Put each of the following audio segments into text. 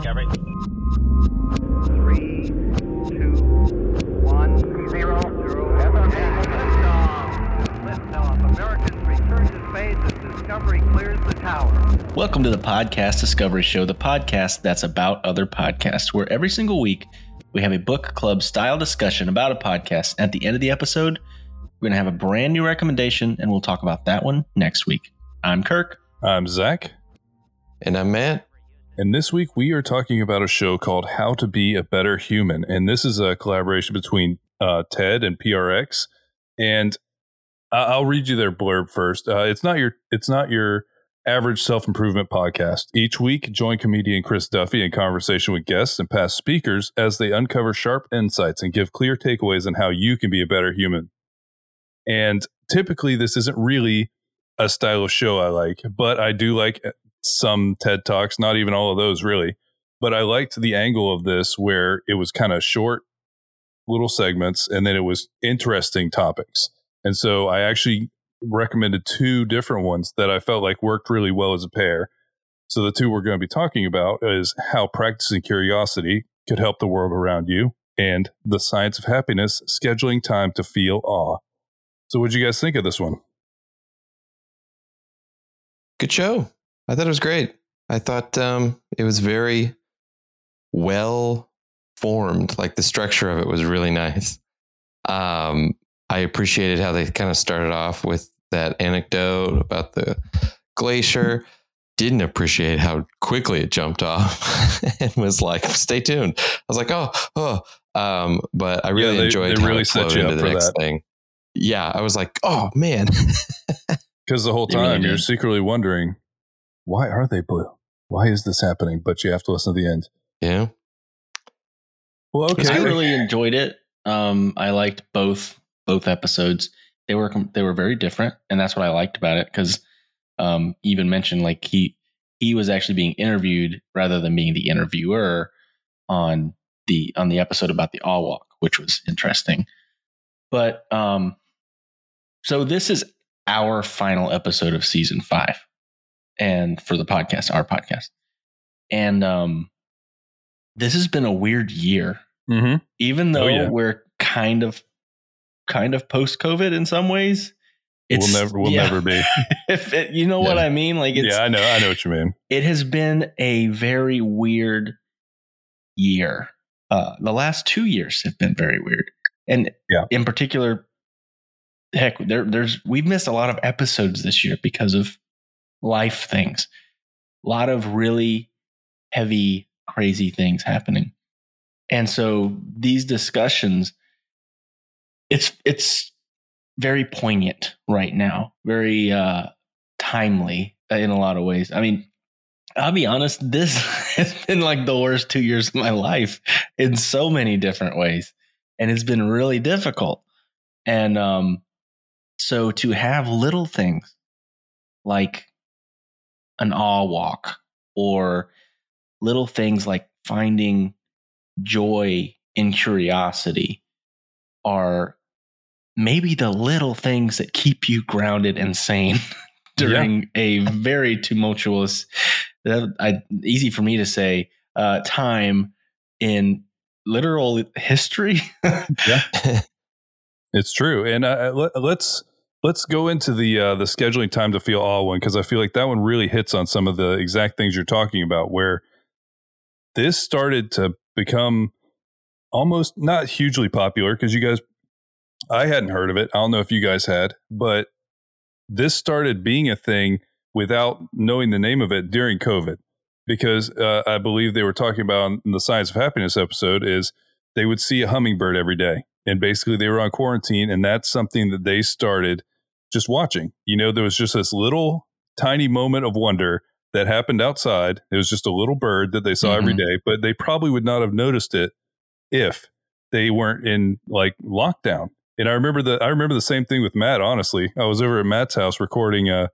Discovery. Three, two, one, zero, zero. Liftoff. Liftoff. Americans return to space as Discovery clears the tower. Welcome to the Podcast Discovery Show, the podcast that's about other podcasts, where every single week we have a book club style discussion about a podcast. At the end of the episode, we're going to have a brand new recommendation, and we'll talk about that one next week. I'm Kirk. I'm Zach, And I'm Matt. And this week we are talking about a show called How to Be a Better Human. And this is a collaboration between uh, TED and PRX. And I'll read you their blurb first. Uh, it's not your it's not your average self improvement podcast. Each week, join comedian Chris Duffy in conversation with guests and past speakers as they uncover sharp insights and give clear takeaways on how you can be a better human. And typically, this isn't really a style of show I like, but I do like some TED Talks, not even all of those really. But I liked the angle of this where it was kind of short little segments and then it was interesting topics. And so I actually recommended two different ones that I felt like worked really well as a pair. So the two we're going to be talking about is how practicing curiosity could help the world around you and the science of happiness, scheduling time to feel awe. So what'd you guys think of this one? Good show. I thought it was great. I thought um, it was very well formed. Like the structure of it was really nice. Um, I appreciated how they kind of started off with that anecdote about the glacier. Didn't appreciate how quickly it jumped off and was like, "Stay tuned." I was like, "Oh, oh," um, but I really they- enjoyed they how really it flowed you into the next that. thing. Yeah, I was like, "Oh man." Because the whole really time you're secretly wondering, why are they blue? Why is this happening? But you have to listen to the end. yeah. Well, okay. I really enjoyed it. Um, I liked both both episodes. They were they were very different, and that's what I liked about it. Because um, even mentioned like he he was actually being interviewed rather than being the interviewer on the on the episode about the awe walk, which was interesting. But um, so this is our final episode of season five, and for the podcast, our podcast, and um, this has been a weird year hmm even though Oh, yeah. we're kind of kind of post covid in some ways We'll never, we'll yeah. never be. if it, you know what i mean like it's yeah, I know, I know what you mean. it has been a very weird year uh the last two years have been very weird and Yeah. in particular heck there there's we've missed a lot of episodes this year because of life things. A lot of really heavy crazy things happening. And so these discussions it's it's very poignant right now very uh timely in a lot of ways. I mean i'll be honest this has been like the worst two years of my life in so many different ways. And it's been really difficult. And um so to have little things like an awe walk or little things like finding joy in curiosity are maybe the little things that keep you grounded and sane during a very tumultuous that- I, easy for me to say uh, time in literal history. Yeah. It's true. And uh, let, let's let's go into the uh, the scheduling time to feel all one because I feel like that one really hits on some of the exact things you're talking about. Where this started to become almost not hugely popular because you guys, I hadn't heard of it. I don't know if you guys had, but this started being a thing without knowing the name of it during COVID because uh, I believe they were talking about in the Science of Happiness episode is they would see a hummingbird every day and basically they were on quarantine and that's something that they started just watching. You know there was just this little tiny moment of wonder that happened outside. It was just a little bird that they saw every Mhm. day but they probably would not have noticed it if they weren't in like lockdown. And i remember the i remember the same thing with matt honestly. I was over at matt's house recording a,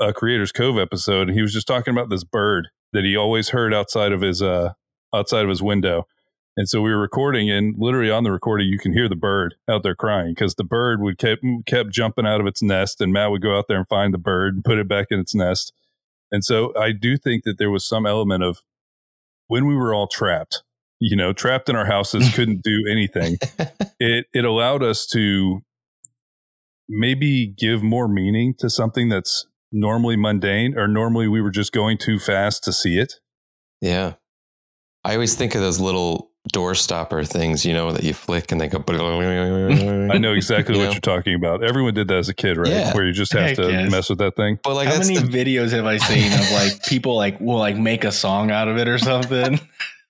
a creators cove episode and he was just talking about this bird that he always heard outside of his uh outside of his window and so we were recording, and literally on the recording, you can hear the bird out there crying because the bird would kept kept jumping out of its nest, and Matt would go out there and find the bird and put it back in its nest. And so I do think that there was some element of when we were all trapped, you know, trapped in our houses, couldn't do anything. It it allowed us to maybe give more meaning to something that's normally mundane or normally we were just going too fast to see it. Yeah. I always think of those little door stopper things, you know, that you flick and they go. I know exactly You what know? you're talking about. Everyone did that as a kid, right? Yeah. Where you just have Heck to yes. mess with that thing. But like How many the, videos have I seen of like people like will like make a song out of it or something?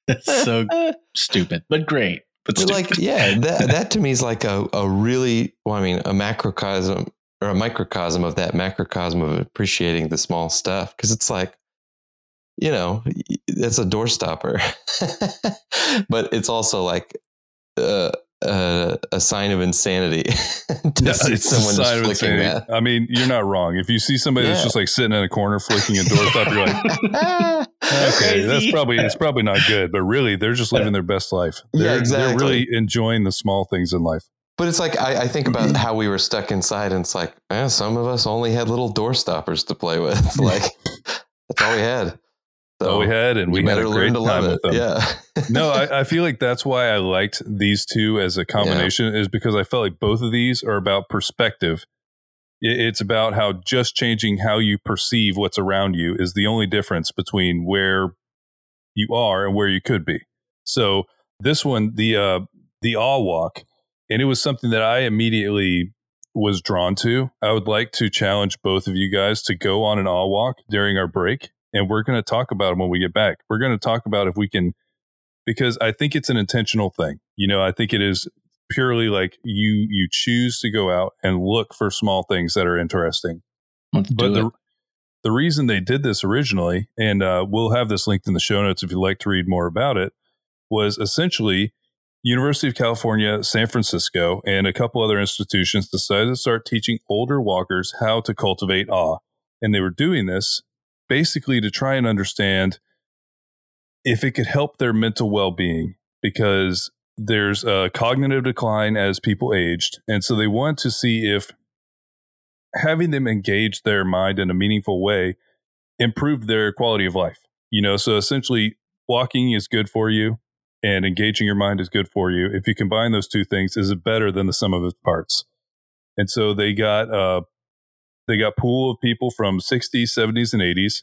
That's so stupid, but great. But But like, yeah, that that to me is like a, a really, well, I mean, a macrocosm or a microcosm of that macrocosm of appreciating the small stuff. Cause it's like, you know, it's a door stopper, but it's also like uh, uh, a sign of insanity to Yeah, see it's a someone just sign of flicking insanity. that. I mean, you're not wrong. If you see somebody that's just like sitting in a corner flicking a doorstop, you're like, okay, that's probably it's probably not good. But really, they're just living their best life. Yeah, They're, exactly. They're really enjoying the small things in life. But it's like I, I think about how we were stuck inside, and it's like, eh, some of us only had little door stoppers to play with. like that's all we had. So we had, and we had a great learn to time love with them. Yeah. no, I, I feel like that's why I liked these two as a combination is because I felt like both of these are about perspective. It- It's about how just changing how you perceive what's around you is the only difference between where you are and where you could be. So this one, the uh, the awe walk, and it was something that I immediately was drawn to. I would like to challenge both of you guys to go on an awe walk during our break, and we're going to talk about them when we get back. We're going to talk about if we can because I think it's an intentional thing. You know, I think it is purely like you you choose to go out and look for small things that are interesting. Let's But the it. the reason they did this originally, and uh, we'll have this linked in the show notes if you'd like to read more about it, was essentially University of California, San Francisco, and a couple other institutions decided to start teaching older walkers how to cultivate awe. And they were doing this basically to try and understand if it could help their mental well being because there's a cognitive decline as people aged. And so they want to see if having them engage their mind in a meaningful way improved their quality of life. You know, so essentially walking is good for you and engaging your mind is good for you. If you combine those two things, is it better than the sum of its parts? And so they got uh they got pool of people from 60s, 70s, and 80s.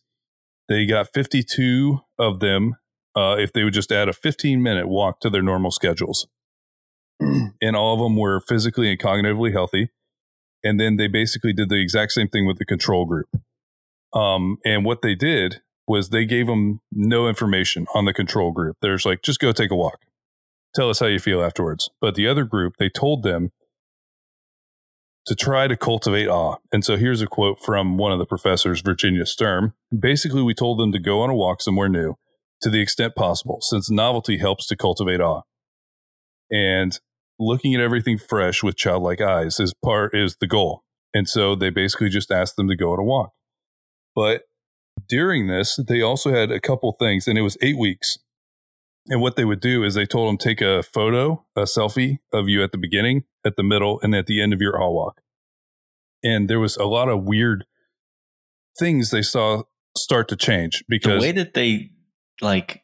They got 52 of them uh, if they would just add a 15 minute walk to their normal schedules. and all of them were physically and cognitively healthy. And then they basically did the exact same thing with the control group. Um, and what they did was they gave them no information on the control group. There's like, just go take a walk. Tell us how you feel afterwards. But the other group, they told them to try to cultivate awe. And so here's a quote from one of the professors, Virginia Sturm. Basically, we told them to go on a walk somewhere new to the extent possible, since novelty helps to cultivate awe. And looking at everything fresh with childlike eyes is part is the goal. And so they basically just asked them to go on a walk. But during this, they also had a couple things, and it was eight weeks. And what they would do is they told them take a photo, a selfie of you at the beginning, at the middle, and at the end of your awe walk. And there was a lot of weird things they saw start to change because the way that they like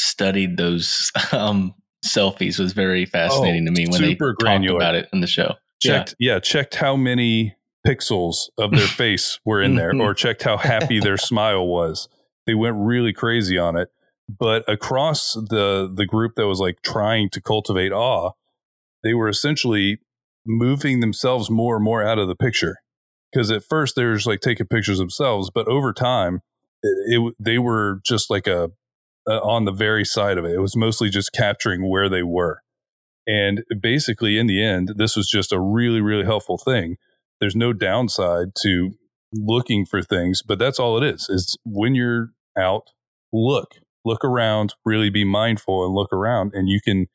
studied those um selfies was very fascinating Oh, to me when they super talked about it in the show. checked yeah. checked how many pixels of their face were in there or checked how happy their smile was they went really crazy on it but across the the group that was like trying to cultivate awe they were essentially moving themselves more and more out of the picture because at first they were just like taking pictures themselves but over time it, it they were just like a, a on the very side of it it was mostly just capturing where they were and basically, in the end, this was just a really, really helpful thing. There's no downside to looking for things, but that's all it is. Is when you're out, look, look around, really be mindful and look around, and you can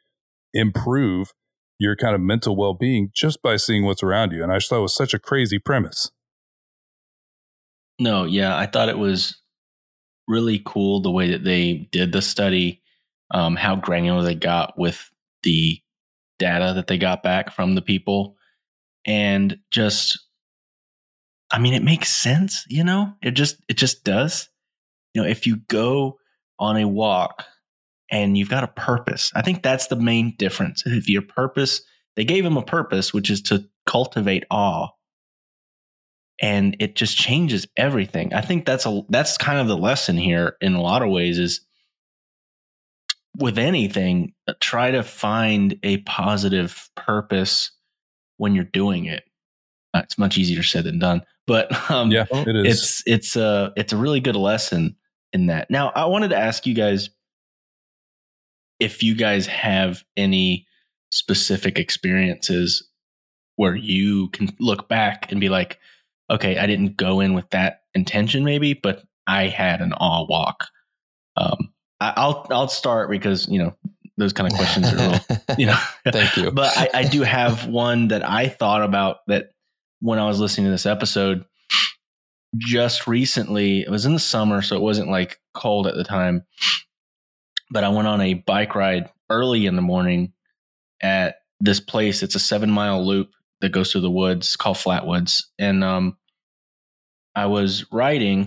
improve your kind of mental well being just by seeing what's around you. And I just thought it was such a crazy premise. No, yeah, I thought it was really cool the way that they did the study, um, how granular they got with the data that they got back from the people, and just, I mean, it makes sense, you know. It just, it just does. You know, if you go on a walk and you've got a purpose. I think that's the main difference. If your purpose, they gave him a purpose, which is to cultivate awe. And it just changes everything. I think that's a that's kind of the lesson here in a lot of ways is with anything, uh, try to find a positive purpose when you're doing it. Uh, it's much easier said than done, but um, yeah, it is. it's it's a it's a really good lesson in that. Now, I wanted to ask you guys if you guys have any specific experiences where you can look back and be like, okay, I didn't go in with that intention, maybe, but I had an awe walk. Um, I, I'll I'll start because you know those kind of questions are little, you know. Thank you. but I, I do have one that I thought about that when I was listening to this episode just recently. It was in the summer, so it wasn't like cold at the time. But I went on a bike ride early in the morning at this place. It's a seven mile loop that goes through the woods called Flatwoods. And um, I was riding,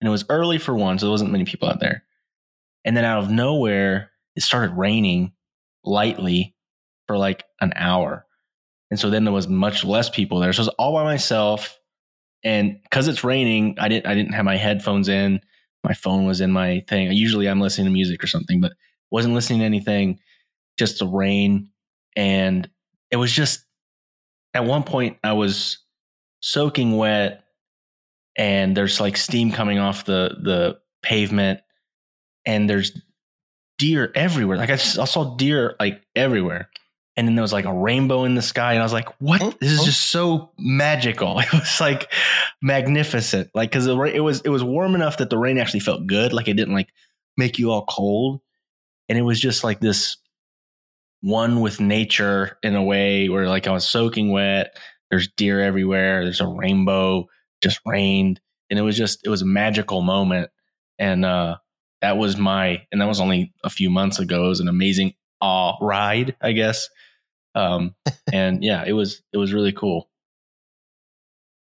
and it was early for one, so there wasn't many people out there. And then out of nowhere, it started raining lightly for like an hour. And so then there was much less people there. So I was all by myself. And because it's raining, I didn't I didn't have my headphones in. My phone was in my thing. Usually I'm listening to music or something, but wasn't listening to anything, just the rain. And it was just at one point I was soaking wet and there's like steam coming off the the pavement and there's deer everywhere. Like I, just, I saw deer like everywhere. And then there was like a rainbow in the sky, and I was like, "What? Oh, This is oh. just so magical." It was like magnificent, like because it was it was warm enough that the rain actually felt good, like it didn't like make you all cold, and it was just like this one with nature in a way where like I was soaking wet. There's deer everywhere. There's a rainbow. Just rained, and it was just it was a magical moment, and uh, that was my and that was only a few months ago. It was an amazing awe ride, I guess. Um, and yeah, it was it was really cool.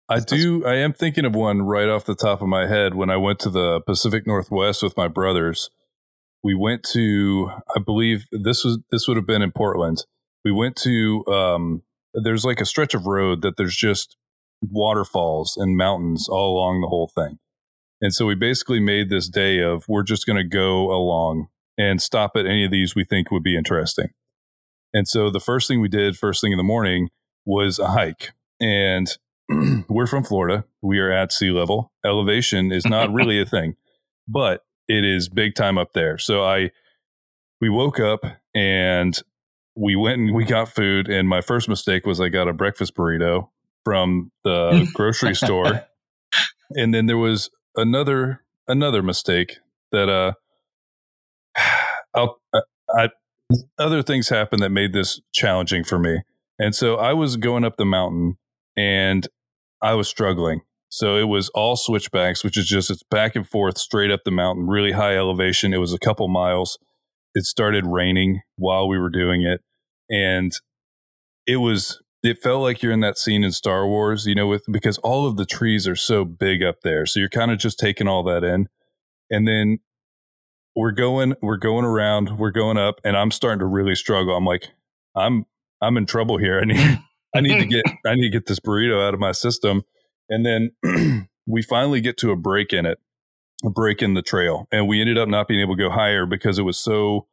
I do. I am thinking of one right off the top of my head. When I went to the Pacific Northwest with my brothers, we went to. I believe this was this would have been in Portland. We went to. Um, there's like a stretch of road that there's just waterfalls and mountains all along the whole thing, and so we basically made this day of we're just going to go along and stop at any of these we think would be interesting. And so the first thing we did, first thing in the morning, was a hike. And we're from Florida. We are at sea level. Elevation is not really a thing, but it is big time up there. So I, we woke up and we went and we got food. And my first mistake was I got a breakfast burrito from the grocery store. And then there was another another mistake that uh I'll, I, I other things happened that made this challenging for me. And so I was going up the mountain and I was struggling. So it was all switchbacks, which is just it's back and forth straight up the mountain, really high elevation. It was a couple miles. It started raining while we were doing it. And it was it felt like you're in that scene in Star Wars, you know, with because all of the trees are so big up there. So you're kind of just taking all that in. And then we're going we're going around we're going up and i'm starting to really struggle. I'm like i'm i'm in trouble here. I need i need to get i need to get this burrito out of my system. And then we finally get to a break in it a break in the trail and we ended up not being able to go higher because it was so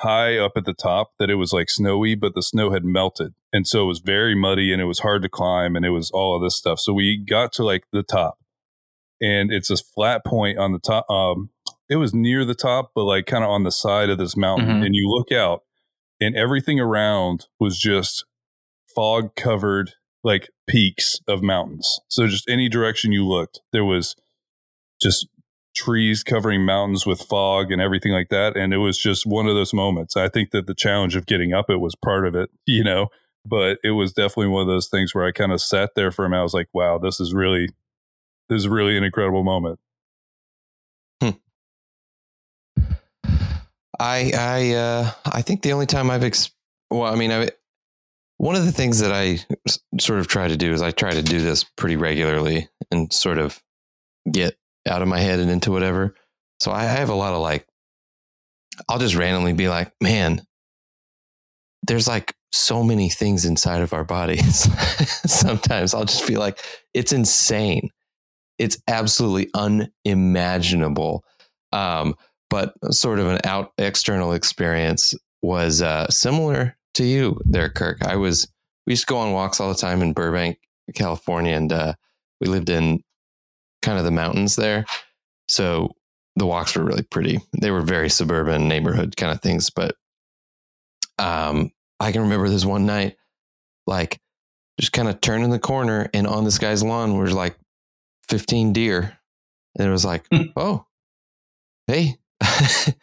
high up at the top that it was like snowy but the snow had melted. And so it was very muddy and it was hard to climb and it was all of this stuff. So we got to like the top and it's a flat point on the top um it was near the top, but like kind of on the side of this mountain. Mhm. And you look out, and everything around was just fog covered, like peaks of mountains. So just any direction you looked, there was just trees covering mountains with fog and everything like that. And it was just one of those moments. I think that the challenge of getting up it was part of it, you know, but it was definitely one of those things where I kind of sat there for a minute. I was like, wow, this is really, this is really an incredible moment. I I uh, I think the only time I've ex- well, I mean, I one of the things that I sort of try to do is I try to do this pretty regularly and sort of get out of my head and into whatever. So I, I have a lot of like I'll just randomly be like, man, there's like so many things inside of our bodies. Sometimes I'll just be like, it's insane. It's absolutely unimaginable. Um, but sort of an out external experience was uh, similar to you there, Kirk. I was we used to go on walks all the time in Burbank, California, and uh, we lived in kind of the mountains there. So the walks were really pretty. They were very suburban neighborhood kind of things, but um, I can remember this one night, like just kind of turning the corner, and on this guy's lawn were like 15 deer, and it was like, Hmm. oh, hey, and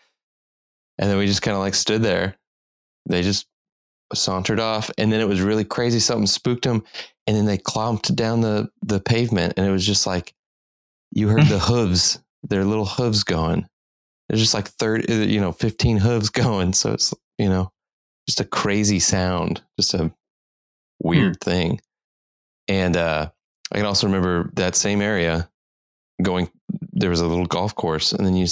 then we just kind of like stood there. They just sauntered off, and then it was really crazy. Something spooked them, and then they clomped down the the pavement, and it was just like you heard the hooves, their little hooves going. There's just like 30 you know, 15 hooves going. So it's you know, just a crazy sound, just a weird thing. And uh, I can also remember that same area going. There was a little golf course, and then you,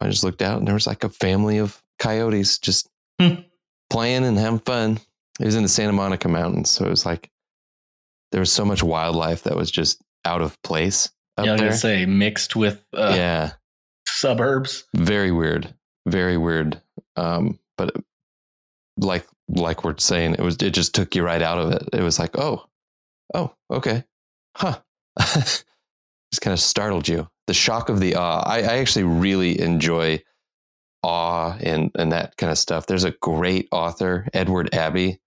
I just looked out, and there was like a family of coyotes just Hmm. playing and having fun. It was in the Santa Monica Mountains, so it was like there was so much wildlife that was just out of place up yeah, I was there. gonna say mixed with uh, yeah, suburbs. very weird, very weird. Um, but like like we're saying, it was it just took you right out of it. It was like, oh, oh, okay, huh. just kind of startled you. The shock of the awe. I, I actually really enjoy awe and and that kind of stuff. There's a great author, Edward Abbey,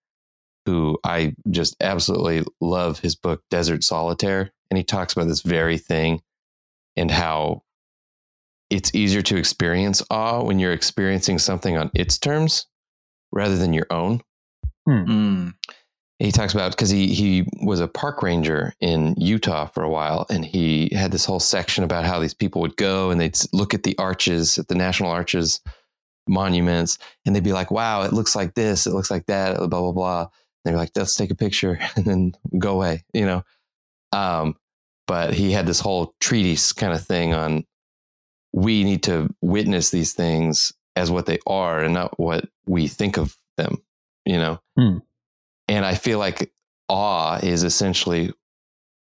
who I just absolutely love his book Desert Solitaire, and he talks about this very thing and how it's easier to experience awe when you're experiencing something on its terms rather than your own. Mm. He talks about because he he was a park ranger in Utah for a while, and he had this whole section about how these people would go and they'd look at the arches, at the national arches monuments, and they'd be like, "Wow, it looks like this, it looks like that, blah blah blah." And they're like, "Let's take a picture and then go away," you know. Um, but he had this whole treatise kind of thing on we need to witness these things as what they are and not what we think of them, you know. Hmm. And I feel like awe is essentially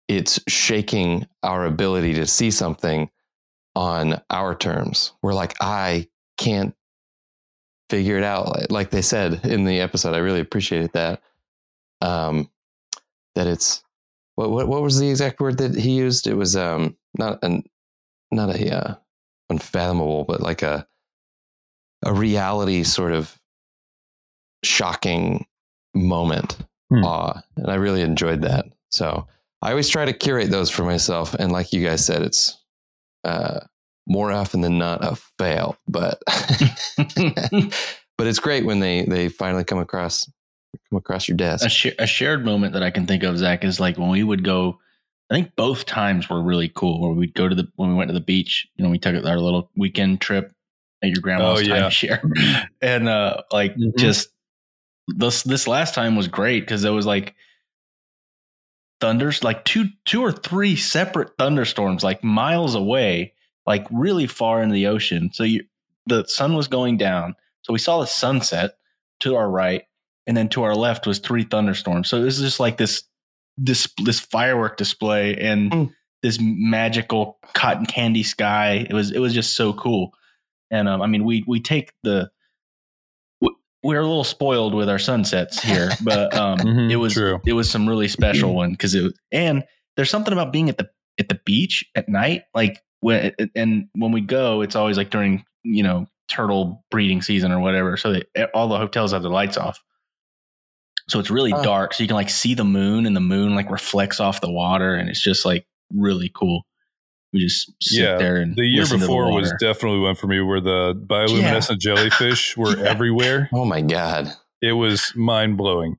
it's shaking our ability to see something on our terms. We're like, I can't figure it out. Like they said in the episode, I really appreciated that. Um, that it's what what what was the exact word that he used? It was um not an not a uh, unfathomable, but like a a reality sort of shocking moment Hmm. awe and i really enjoyed that so i always try to curate those for myself and like you guys said it's uh more often than not a fail but but it's great when they they finally come across come across your desk a, sh- a shared moment that I can think of, Zach, is like when we would go. I think both times were really cool. Where we'd go to the when we went to the beach. You know, we took our little weekend trip at your grandma's Oh, yeah. timeshare, and uh, like Mhm. just this this last time was great because it was like thunders, like two two or three separate thunderstorms, like miles away, like really far in the ocean. So you, the sun was going down. So we saw the sunset to our right, and then to our left was three thunderstorms. So it was just like this this this firework display and Mm. this magical cotton candy sky. It was it was just so cool. And um, I mean, we we take the we're a little spoiled with our sunsets here, but um, Mhm, it was true. it was some really special one because it and there's something about being at the at the beach at night, like when and when we go, it's always like during you know turtle breeding season or whatever. So they, all the hotels have the lights off. So it's really Oh. dark. So you can like see the moon and the moon like reflects off the water and it's just like really cool. We just sit Yeah, there and The year listen to the before was definitely one for me where the bioluminescent jellyfish were Yeah. everywhere. oh my god It was mind blowing.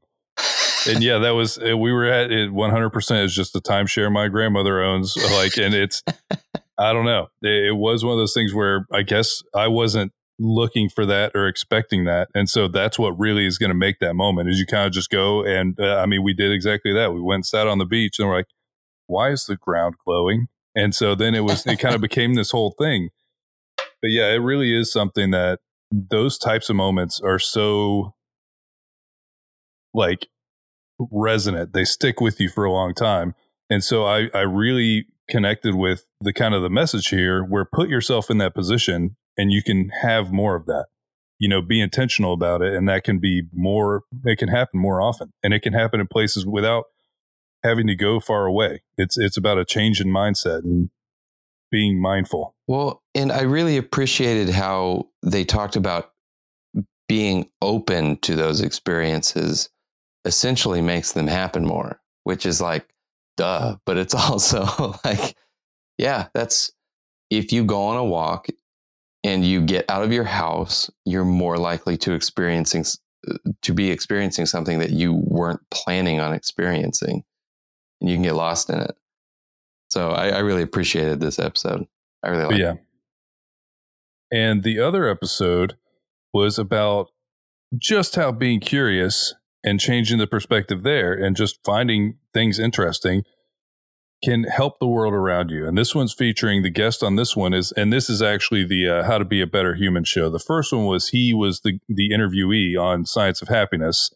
And yeah, that was we were at it 100% is just the timeshare my grandmother owns like and it's I don't know. It, it was one of those things where I guess I wasn't looking for that or expecting that. And so that's what really is going to make that moment is you kind of just go and uh, I mean we did exactly that. We went and sat on the beach and we're like why is the ground glowing? And so then it was it kind of became this whole thing. But yeah, it really is something that those types of moments are so like resonant. They stick with you for a long time. And so I, I really connected with the kind of the message here where put yourself in that position and you can have more of that. You know, be intentional about it. And that can be more, it can happen more often. And it can happen in places without having to go far away. It's it's about a change in mindset and being mindful. Well, and I really appreciated how they talked about being open to those experiences essentially makes them happen more, which is like, duh. But it's also like, yeah, that's if you go on a walk and you get out of your house, you're more likely to experiencing to be experiencing something that you weren't planning on experiencing, and you can get lost in it. So I, I really appreciated this episode. I really like yeah. it. And the other episode was about just how being curious and changing the perspective there and just finding things interesting can help the world around you. And this one's featuring the guest on this one is, and this is actually the uh, How to Be a Better Human show. The first one was he was the the interviewee on Science of Happiness,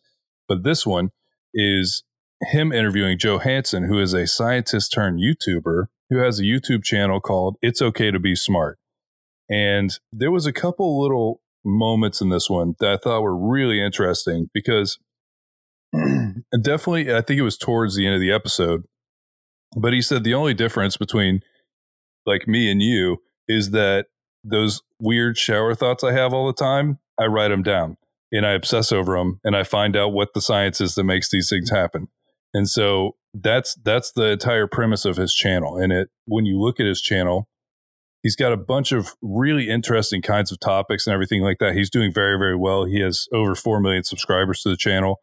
but this one is him interviewing Joe Hanson, who is a scientist turned YouTuber who has a YouTube channel called It's Okay to Be Smart. And there was a couple little moments in this one that I thought were really interesting because definitely, I think it was towards the end of the episode, but he said the only difference between like me and you is that those weird shower thoughts I have all the time, I write them down and I obsess over them and I find out what the science is that makes these things happen. And so that's that's the entire premise of his channel. And it when you look at his channel, he's got a bunch of really interesting kinds of topics and everything like that. He's doing very very well. He has over 4 million subscribers to the channel.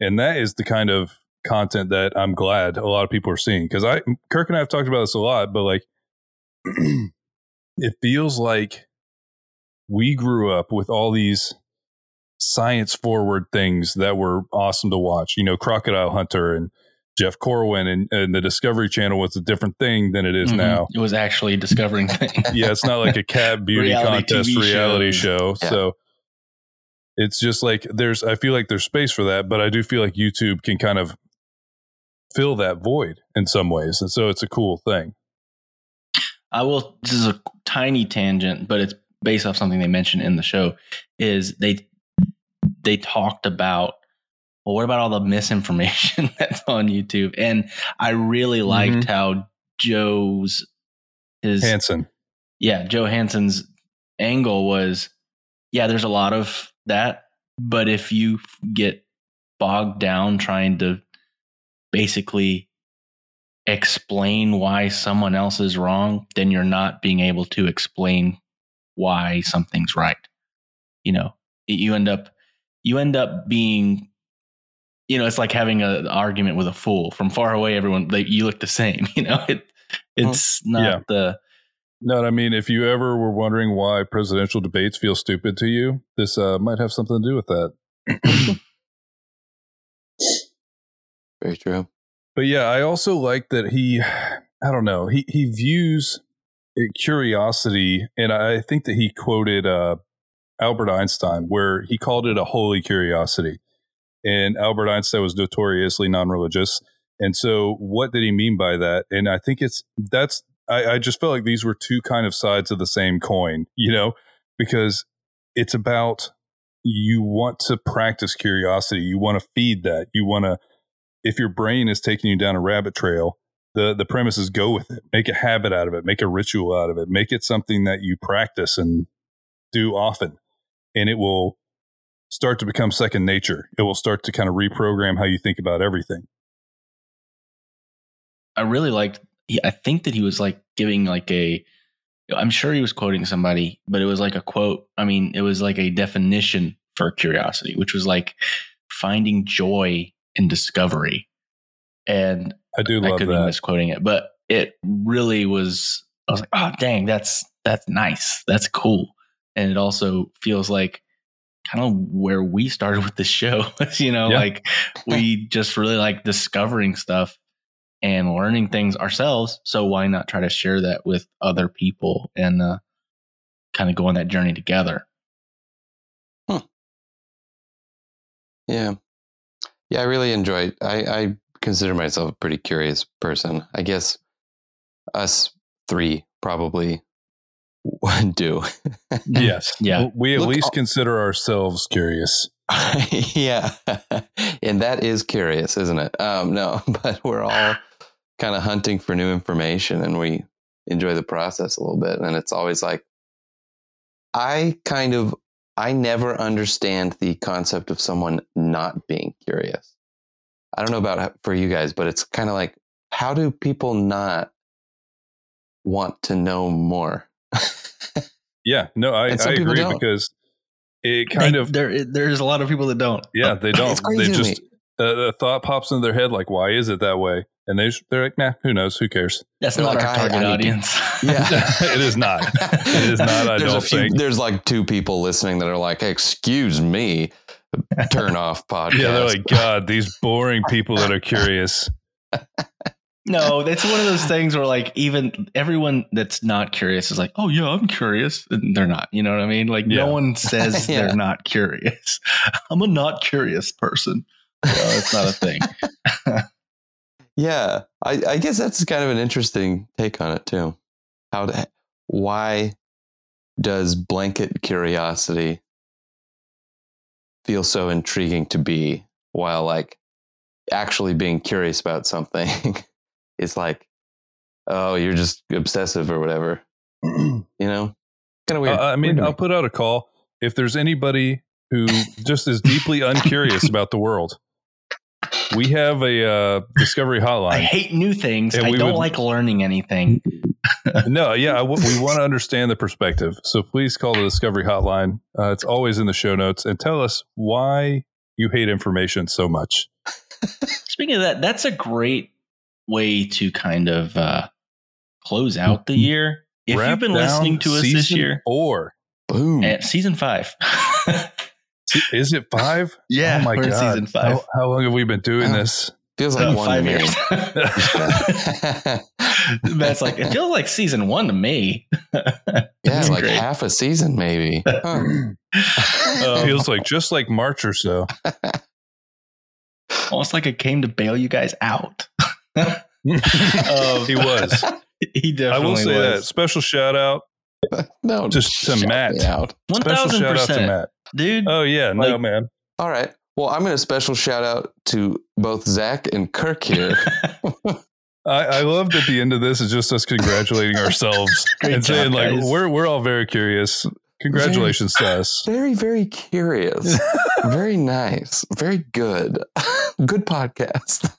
And that is the kind of content that I'm glad a lot of people are seeing cuz I Kirk and I have talked about this a lot, but like it feels like we grew up with all these science forward things that were awesome to watch. You know, Crocodile Hunter and Jeff Corwin and, and the Discovery Channel was a different thing than it is Mhm. now. It was actually discovering things. Yeah, it's not like a cat beauty Reality contest TV reality shows. show. Yeah. So it's just like there's I feel like there's space for that, but I do feel like YouTube can kind of fill that void in some ways. And so it's a cool thing. I will. This is a tiny tangent, but it's based off something they mentioned in the show. Is they they talked about well, what about all the misinformation that's on YouTube? And I really liked mm-hmm. how Joe's his Hanson. yeah Joe hanson's angle was yeah. There's a lot of that, but if you get bogged down trying to basically explain why someone else is wrong, then you're not being able to explain why something's right. You know, you end up you end up being you know, it's like having an argument with a fool. From far away, everyone they, you look the same. You know, it it's not Yeah. the No, I mean, if you ever were wondering why presidential debates feel stupid to you, this uh, might have something to do with that. Very true. But yeah, I also like that he, I don't know, he he views uh, curiosity, and I think that he quoted uh, Albert Einstein, where he called it a holy curiosity. And Albert Einstein was notoriously non-religious, and so what did he mean by that? And I think it's that's I, I just felt like these were two kind of sides of the same coin, you know, because it's about you want to practice curiosity, you want to feed that, you want to if your brain is taking you down a rabbit trail, the the premise is go with it. Make a habit out of it. Make a ritual out of it. Make it something that you practice and do often, and it will start to become second nature. It will start to kind of reprogram how you think about everything. I really liked. I think that he was like giving like a. I'm sure he was quoting somebody, but it was like a quote. I mean, it was like a definition for curiosity, which was like finding joy in discovery. And I do I love could be misquoting it, but it really was. I was like, oh dang, that's that's nice, that's cool, and it also feels like kind of where we started with the show. you know, yeah. like we just really like discovering stuff and learning things ourselves. So why not try to share that with other people and uh, kind of go on that journey together? Huh. Yeah. Yeah, I really enjoy it. I, I consider myself a pretty curious person. I guess us three probably do. Yes. Yeah. We at Look, least I'll- consider ourselves curious. yeah. and that is curious, isn't it? Um, no, but we're all kind of hunting for new information and we enjoy the process a little bit. And it's always like, I kind of, I never understand the concept of someone not being curious. I don't know about how- for you guys, but it's kind of like, how do people not want to know more? Yeah. No, I, And some I agree don't. because it kind They- of, there. There's a lot of people that don't. yeah, they don't. It's crazy They to just, uh, the thought pops into their head like, why is it that way? And they they're like, nah, who knows? Who cares? That's They're not like, our I- target I audience. Yeah. it is not. It is not, I there's don't a few, think. There's like two people listening that are like, "Excuse me, turn off podcast." Yeah, they're like, God, these boring people that are curious. No, it's one of those things where like even everyone that's not curious is like, oh yeah, I'm curious, and they're not. You know what I mean? Like Yeah. no one says Yeah. they're not curious. I'm a not curious person. Well, it's not a thing. yeah, I, I guess that's kind of an interesting take on it too. How, to, why does blanket curiosity feel so intriguing to be, while like actually being curious about something is like, oh, you're just obsessive or whatever. you know, kind of weird. Uh, I mean, Weird. I'll put out a call if there's anybody who just is deeply uncurious about the world. We have a uh, discovery hotline. I hate new things. And I we don't would- like learning anything. no, yeah, I w- we want to understand the perspective. So please call the discovery hotline. Uh, it's always in the show notes and tell us why you hate information so much. Speaking of that, that's a great way to kind of uh, close out the year. If Wrap you've been listening to us this year, or Boom. at season five. is it five? yeah, oh my god! season five. How, how long have we been doing Wow. this? Feels like Uh, one five years. That's like it feels like season one to me. yeah, That's like great. half a season maybe. Huh. Um, Feels like just like March or so. almost like it came to bail you guys out. Um, he was. He definitely I will say that special shout out, no, Just to Matt. Out. Thousand shout out to percent, Matt. dude. Oh yeah, no man. All right. Well, I'm going to special shout out to both Zach and Kirk here. I, I love that the end of this is just us congratulating ourselves Great and saying like guys. we're we're all very curious. Congratulations to us. very, very curious. very nice. Very good. good podcast.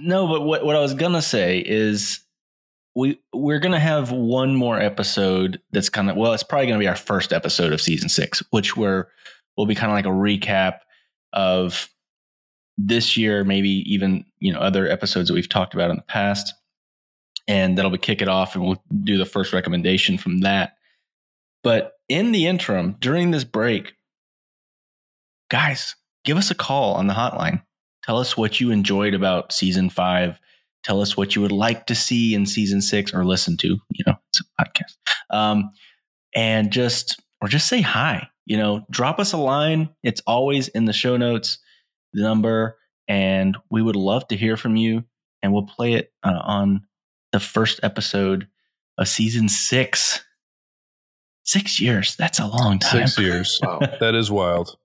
No, but what, what I was gonna say is we we're gonna have one more episode that's kind of well, it's probably gonna be our first episode of season six, which we're will be kind of like a recap of this year, maybe even you know other episodes that we've talked about in the past, and that'll be kick it off, and we'll do the first recommendation from that. But in the interim, during this break, guys, give us a call on the hotline. Tell us what you enjoyed about season five. Tell us what you would like to see in season six or listen to. You know, it's a podcast. Um, and just or just say hi. You know, drop us a line. It's always in the show notes, the number, and we would love to hear from you. And we'll play it uh, on the first episode of season six. Six years. That's a long time. Six years. wow. That is wild.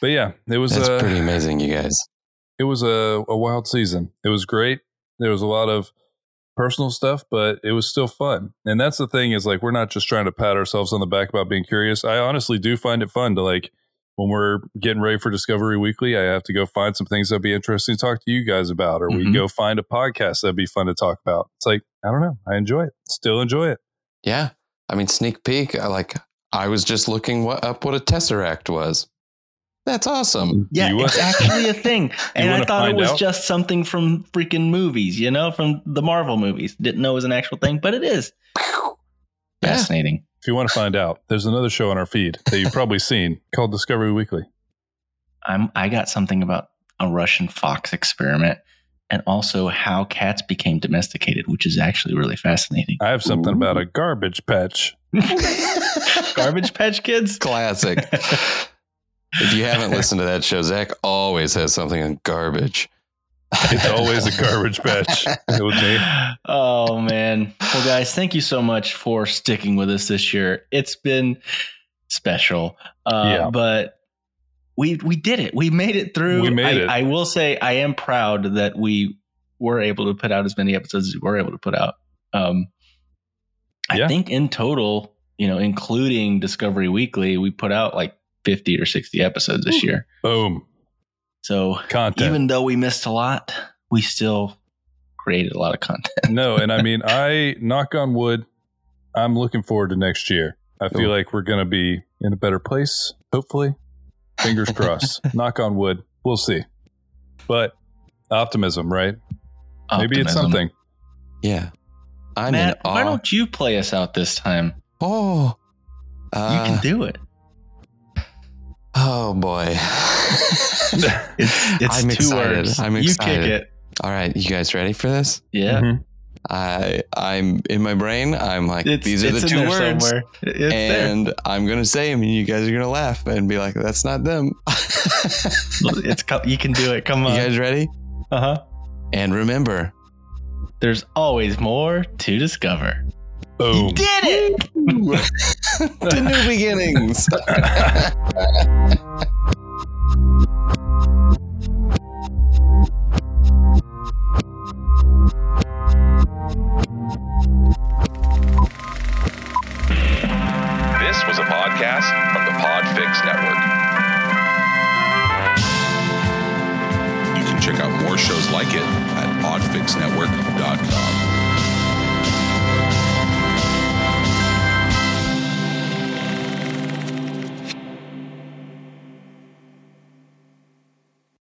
But yeah, it was That's uh, pretty amazing, you guys. It was a, a wild season. It was great. There was a lot of personal stuff, but it was still fun. And that's the thing is like we're not just trying to pat ourselves on the back about being curious. I honestly do find it fun to like when we're getting ready for Discovery Weekly, I have to go find some things that'd be interesting to talk to you guys about, or we Mhm. go find a podcast that'd be fun to talk about. It's like, I don't know. I enjoy it. Still enjoy it. Yeah. I mean, sneak peek. I like, I was just looking what, up what a Tesseract was. That's awesome. Yeah, You it's wanna- actually a thing. And I thought it was out? just something from freaking movies, you know, from the Marvel movies. Didn't know it was an actual thing, but it is. Yeah. Fascinating. If you want to find out, there's another show on our feed that you've probably seen called Discovery Weekly. I'm I got something about a Russian fox experiment and also how cats became domesticated, which is actually really fascinating. I have something Ooh. about a garbage patch. Garbage Patch Kids? Classic. If you haven't listened to that show, Zach always has something on garbage. It's always a garbage patch with me. Oh man. Well, guys, thank you so much for sticking with us this year. It's been special. Uh, Yeah. but we we did it. We made it through. We made I, it. I will say I am proud that we were able to put out as many episodes as we were able to put out. Um I Yeah. think in total, you know, including Discovery Weekly, we put out like 50 or 60 episodes this year. Boom. So Content. even though we missed a lot, we still created a lot of content. no, and I mean, I knock on wood. I'm looking forward to next year. I feel Ooh. like we're going to be in a better place. Hopefully, fingers crossed. knock on wood. We'll see. But optimism, right? Maybe it's something. Yeah. I'm Matt, in awe. why don't you play us out this time? oh. You Uh, can do it. Oh boy. It's it's I'm two excited. words. I'm You excited. kick it. All right, you guys ready for this? Yeah. Mhm. I I'm in my brain. I'm like It's, these are it's the two words, somewhere. It's there. and I'm gonna say them, and you guys are gonna laugh and be like, "That's not them." It's you can do it. Come on, you guys ready? Uh huh. And remember, There's always more to discover. Boom. You did it. the new beginnings. This was a podcast from the Podfix Network. You can check out more shows like it at podfixnetwork.com.